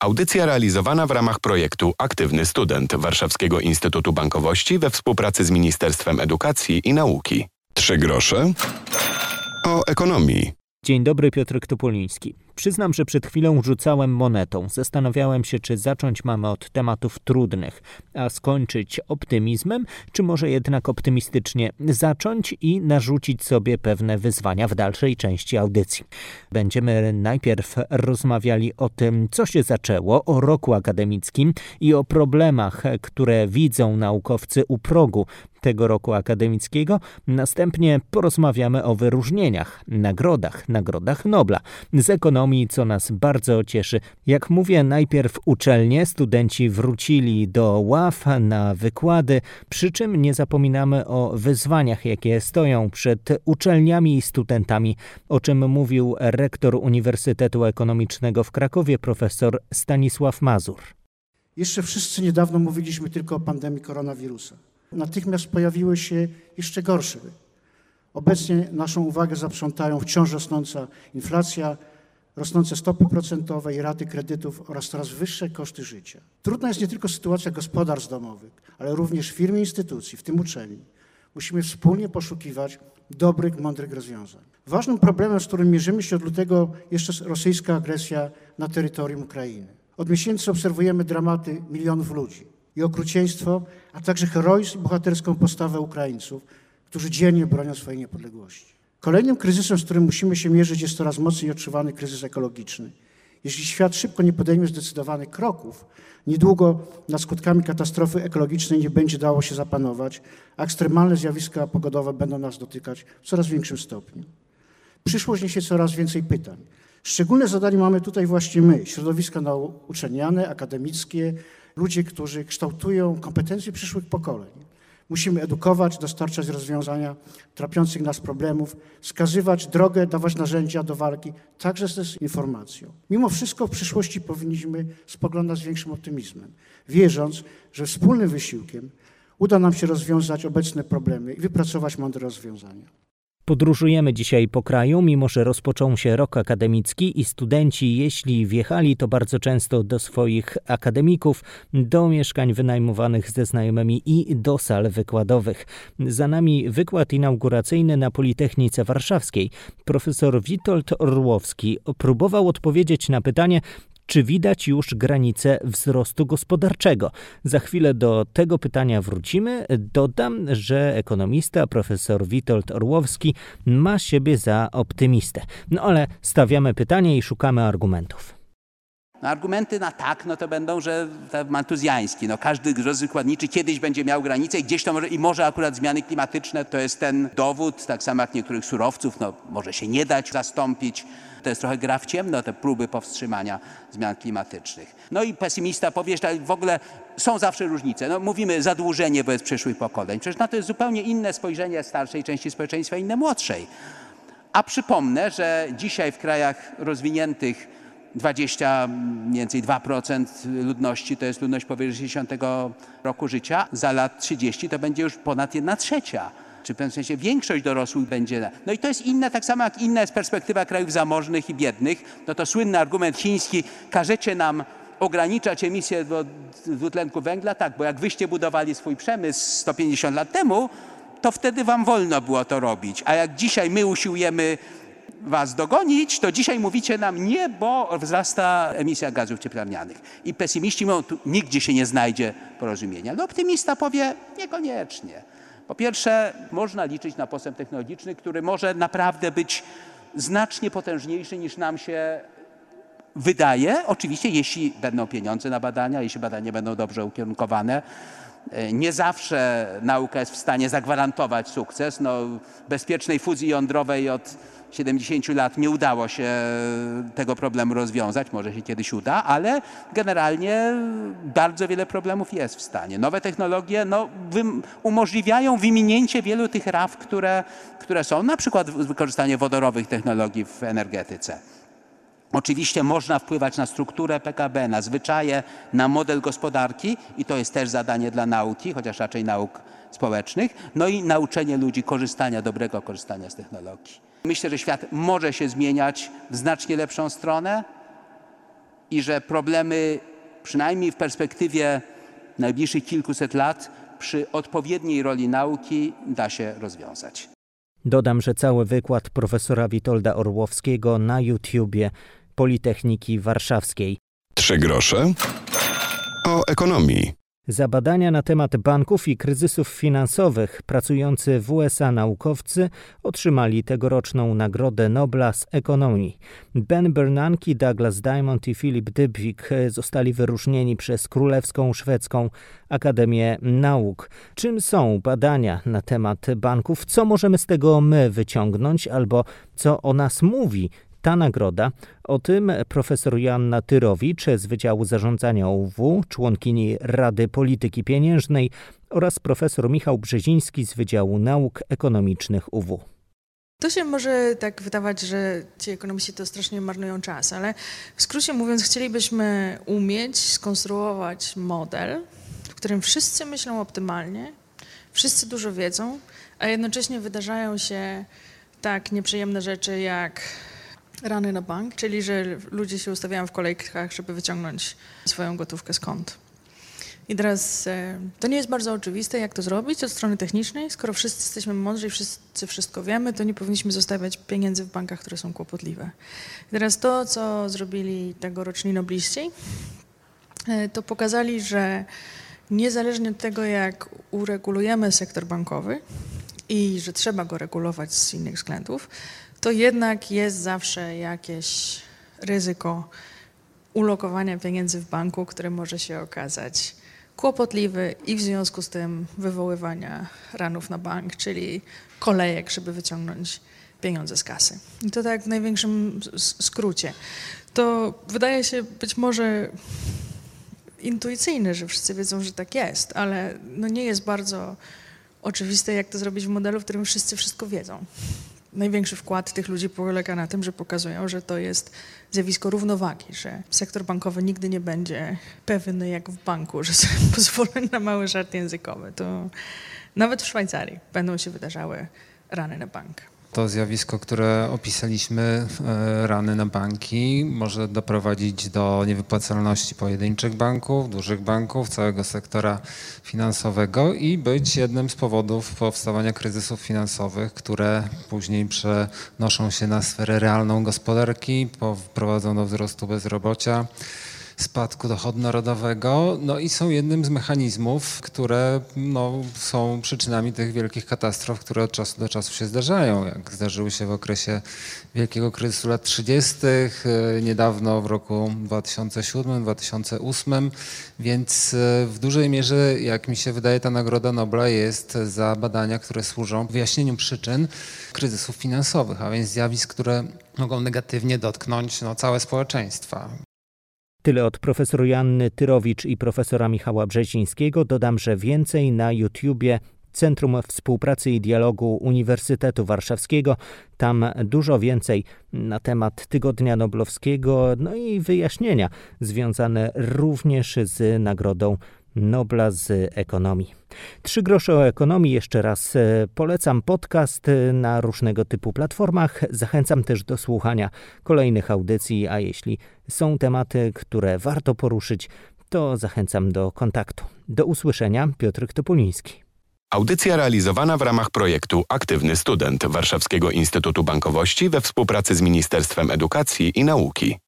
Audycja realizowana w ramach projektu Aktywny Student Warszawskiego Instytutu Bankowości we współpracy z Ministerstwem Edukacji i Nauki. Trzy grosze o ekonomii. Dzień dobry, Piotr Topoliński. Przyznam, że przed chwilą rzucałem monetą. Zastanawiałem się, czy zacząć mamy od tematów trudnych, a skończyć optymizmem, czy może jednak optymistycznie zacząć i narzucić sobie pewne wyzwania w dalszej części audycji. Będziemy najpierw rozmawiali o tym, co się zaczęło, o roku akademickim i o problemach, które widzą naukowcy u progu tego roku akademickiego. Następnie porozmawiamy o wyróżnieniach, nagrodach, nagrodach Nobla, z ekonomii, co nas bardzo cieszy. Jak mówię, najpierw uczelnie, studenci wrócili do ław na wykłady, przy czym nie zapominamy o wyzwaniach, jakie stoją przed uczelniami i studentami, o czym mówił rektor Uniwersytetu Ekonomicznego w Krakowie, profesor Stanisław Mazur. Jeszcze wszyscy niedawno mówiliśmy tylko o pandemii koronawirusa natychmiast pojawiły się jeszcze gorsze. Obecnie naszą uwagę zaprzątają wciąż rosnąca inflacja, rosnące stopy procentowe i raty kredytów oraz coraz wyższe koszty życia. Trudna jest nie tylko sytuacja gospodarstw domowych, ale również firm i instytucji, w tym uczelni. Musimy wspólnie poszukiwać dobrych, mądrych rozwiązań. Ważnym problemem, z którym mierzymy się od lutego, jeszcze rosyjska agresja na terytorium Ukrainy. Od miesięcy obserwujemy dramaty milionów ludzi i okrucieństwo, a także heroizm i bohaterską postawę Ukraińców, którzy dziennie bronią swojej niepodległości. Kolejnym kryzysem, z którym musimy się mierzyć, jest coraz mocniej odczuwany kryzys ekologiczny. Jeśli świat szybko nie podejmie zdecydowanych kroków, niedługo nad skutkami katastrofy ekologicznej nie będzie dało się zapanować, a ekstremalne zjawiska pogodowe będą nas dotykać w coraz większym stopniu. Przyszłość niesie coraz więcej pytań. Szczególne zadanie mamy tutaj właśnie my, środowiska uczelniane, akademickie, ludzie, którzy kształtują kompetencje przyszłych pokoleń. Musimy edukować, dostarczać rozwiązania trapiących nas problemów, wskazywać drogę, dawać narzędzia do walki, także z informacją. Mimo wszystko w przyszłości powinniśmy spoglądać z większym optymizmem, wierząc, że wspólnym wysiłkiem uda nam się rozwiązać obecne problemy i wypracować mądre rozwiązania. Podróżujemy dzisiaj po kraju, mimo że rozpoczął się rok akademicki i studenci, jeśli wjechali, to bardzo często do swoich akademików, do mieszkań wynajmowanych ze znajomymi i do sal wykładowych. Za nami wykład inauguracyjny na Politechnice Warszawskiej. Profesor Witold Orłowski próbował odpowiedzieć na pytanie, czy widać już granice wzrostu gospodarczego? Za chwilę do tego pytania wrócimy. Dodam, że ekonomista profesor Witold Orłowski ma siebie za optymistę. No ale stawiamy pytanie i szukamy argumentów. No argumenty na tak, no to będą, że mantuzjański. No każdy rozwykładniczy kiedyś będzie miał granicę i gdzieś to może, i może akurat zmiany klimatyczne to jest ten dowód, tak samo jak niektórych surowców, no może się nie dać zastąpić. To jest trochę gra w ciemno, te próby powstrzymania zmian klimatycznych. No i pesymista powie, że w ogóle są zawsze różnice. No mówimy zadłużenie wobec przyszłych pokoleń. Przecież na to jest zupełnie inne spojrzenie starszej części społeczeństwa, inne młodszej. A przypomnę, że dzisiaj w krajach rozwiniętych 20, mniej więcej 2% ludności to jest ludność powyżej 60 roku życia. Za lat 30 to będzie już ponad 1 trzecia. Czy w pewnym sensie większość dorosłych będzie. No i to jest inne, tak samo jak inna jest perspektywa krajów zamożnych i biednych. No to słynny argument chiński, każecie nam ograniczać emisję dwutlenku węgla, tak, bo jak wyście budowali swój przemysł 150 lat temu, to wtedy wam wolno było to robić. A jak dzisiaj my usiłujemy was dogonić, to dzisiaj mówicie nam nie, bo wzrasta emisja gazów cieplarnianych. I pesymiści mówią, tu nigdzie się nie znajdzie porozumienia. Ale optymista powie, niekoniecznie. Po pierwsze, można liczyć na postęp technologiczny, który może naprawdę być znacznie potężniejszy niż nam się wydaje. Oczywiście, jeśli będą pieniądze na badania, jeśli badania będą dobrze ukierunkowane. Nie zawsze nauka jest w stanie zagwarantować sukces. No, bezpiecznej fuzji jądrowej od 70 lat nie udało się tego problemu rozwiązać, może się kiedyś uda, ale generalnie bardzo wiele problemów jest w stanie. Nowe technologie no, umożliwiają wyminięcie wielu tych raf, które, które są, na przykład wykorzystanie wodorowych technologii w energetyce. Oczywiście można wpływać na strukturę PKB, na zwyczaje, na model gospodarki i to jest też zadanie dla nauki, chociaż raczej nauk społecznych, no i nauczenie ludzi korzystania, dobrego korzystania z technologii. Myślę, że świat może się zmieniać w znacznie lepszą stronę. i że problemy, przynajmniej w perspektywie najbliższych kilkuset lat, przy odpowiedniej roli nauki da się rozwiązać. Dodam, że cały wykład profesora Witolda Orłowskiego na YouTubie Politechniki Warszawskiej. Trzy grosze o ekonomii. Za badania na temat banków i kryzysów finansowych pracujący w USA naukowcy otrzymali tegoroczną Nagrodę Nobla z ekonomii. Ben Bernanke, Douglas Diamond i Philip Dybwig zostali wyróżnieni przez Królewską Szwedzką Akademię Nauk. Czym są badania na temat banków? Co możemy z tego my wyciągnąć albo co o nas mówi ta nagroda. O tym profesor Joanna Tyrowicz z Wydziału Zarządzania UW, członkini Rady Polityki Pieniężnej oraz profesor Michał Brzeziński z Wydziału Nauk Ekonomicznych UW. To się może tak wydawać, że ci ekonomiści to strasznie marnują czas, ale w skrócie mówiąc, chcielibyśmy umieć skonstruować model, w którym wszyscy myślą optymalnie, wszyscy dużo wiedzą, a jednocześnie wydarzają się tak nieprzyjemne rzeczy jak rany na bank, czyli że ludzie się ustawiają w kolejkach, żeby wyciągnąć swoją gotówkę kont. I teraz e, to nie jest bardzo oczywiste, jak to zrobić od strony technicznej. Skoro wszyscy jesteśmy mądrzy i wszyscy wszystko wiemy, to nie powinniśmy zostawiać pieniędzy w bankach, które są kłopotliwe. I teraz to, co zrobili tegoroczni nobliści, e, to pokazali, że niezależnie od tego, jak uregulujemy sektor bankowy i że trzeba go regulować z innych względów, to jednak jest zawsze jakieś ryzyko ulokowania pieniędzy w banku, które może się okazać kłopotliwy i w związku z tym wywoływania ranów na bank, czyli kolejek, żeby wyciągnąć pieniądze z kasy. I to tak w największym skrócie. To wydaje się być może intuicyjne, że wszyscy wiedzą, że tak jest, ale no nie jest bardzo oczywiste, jak to zrobić w modelu, w którym wszyscy wszystko wiedzą największy wkład tych ludzi polega na tym, że pokazują, że to jest zjawisko równowagi, że sektor bankowy nigdy nie będzie pewny jak w banku, że sobie pozwolę na mały żart językowy. To nawet w Szwajcarii będą się wydarzały rany na bank to zjawisko, które opisaliśmy, e, rany na banki, może doprowadzić do niewypłacalności pojedynczych banków, dużych banków, całego sektora finansowego i być jednym z powodów powstawania kryzysów finansowych, które później przenoszą się na sferę realną gospodarki, prowadzą do wzrostu bezrobocia spadku dochodu narodowego, no i są jednym z mechanizmów, które no, są przyczynami tych wielkich katastrof, które od czasu do czasu się zdarzają, jak zdarzyły się w okresie wielkiego kryzysu lat 30., e, niedawno w roku 2007-2008, więc e, w dużej mierze, jak mi się wydaje, ta Nagroda Nobla jest za badania, które służą wyjaśnieniu przyczyn kryzysów finansowych, a więc zjawisk, które mogą negatywnie dotknąć no, całe społeczeństwa. Tyle od profesor Janny Tyrowicz i profesora Michała Brzezińskiego. Dodam, że więcej na YouTubie Centrum Współpracy i Dialogu Uniwersytetu Warszawskiego. Tam dużo więcej na temat Tygodnia Noblowskiego, no i wyjaśnienia związane również z Nagrodą Nobla z ekonomii. Trzy grosze o ekonomii. Jeszcze raz e, polecam podcast e, na różnego typu platformach. Zachęcam też do słuchania kolejnych audycji, a jeśli są tematy, które warto poruszyć, to zachęcam do kontaktu. Do usłyszenia, Piotr Topoliński. Audycja realizowana w ramach projektu Aktywny Student Warszawskiego Instytutu Bankowości we współpracy z Ministerstwem Edukacji i Nauki.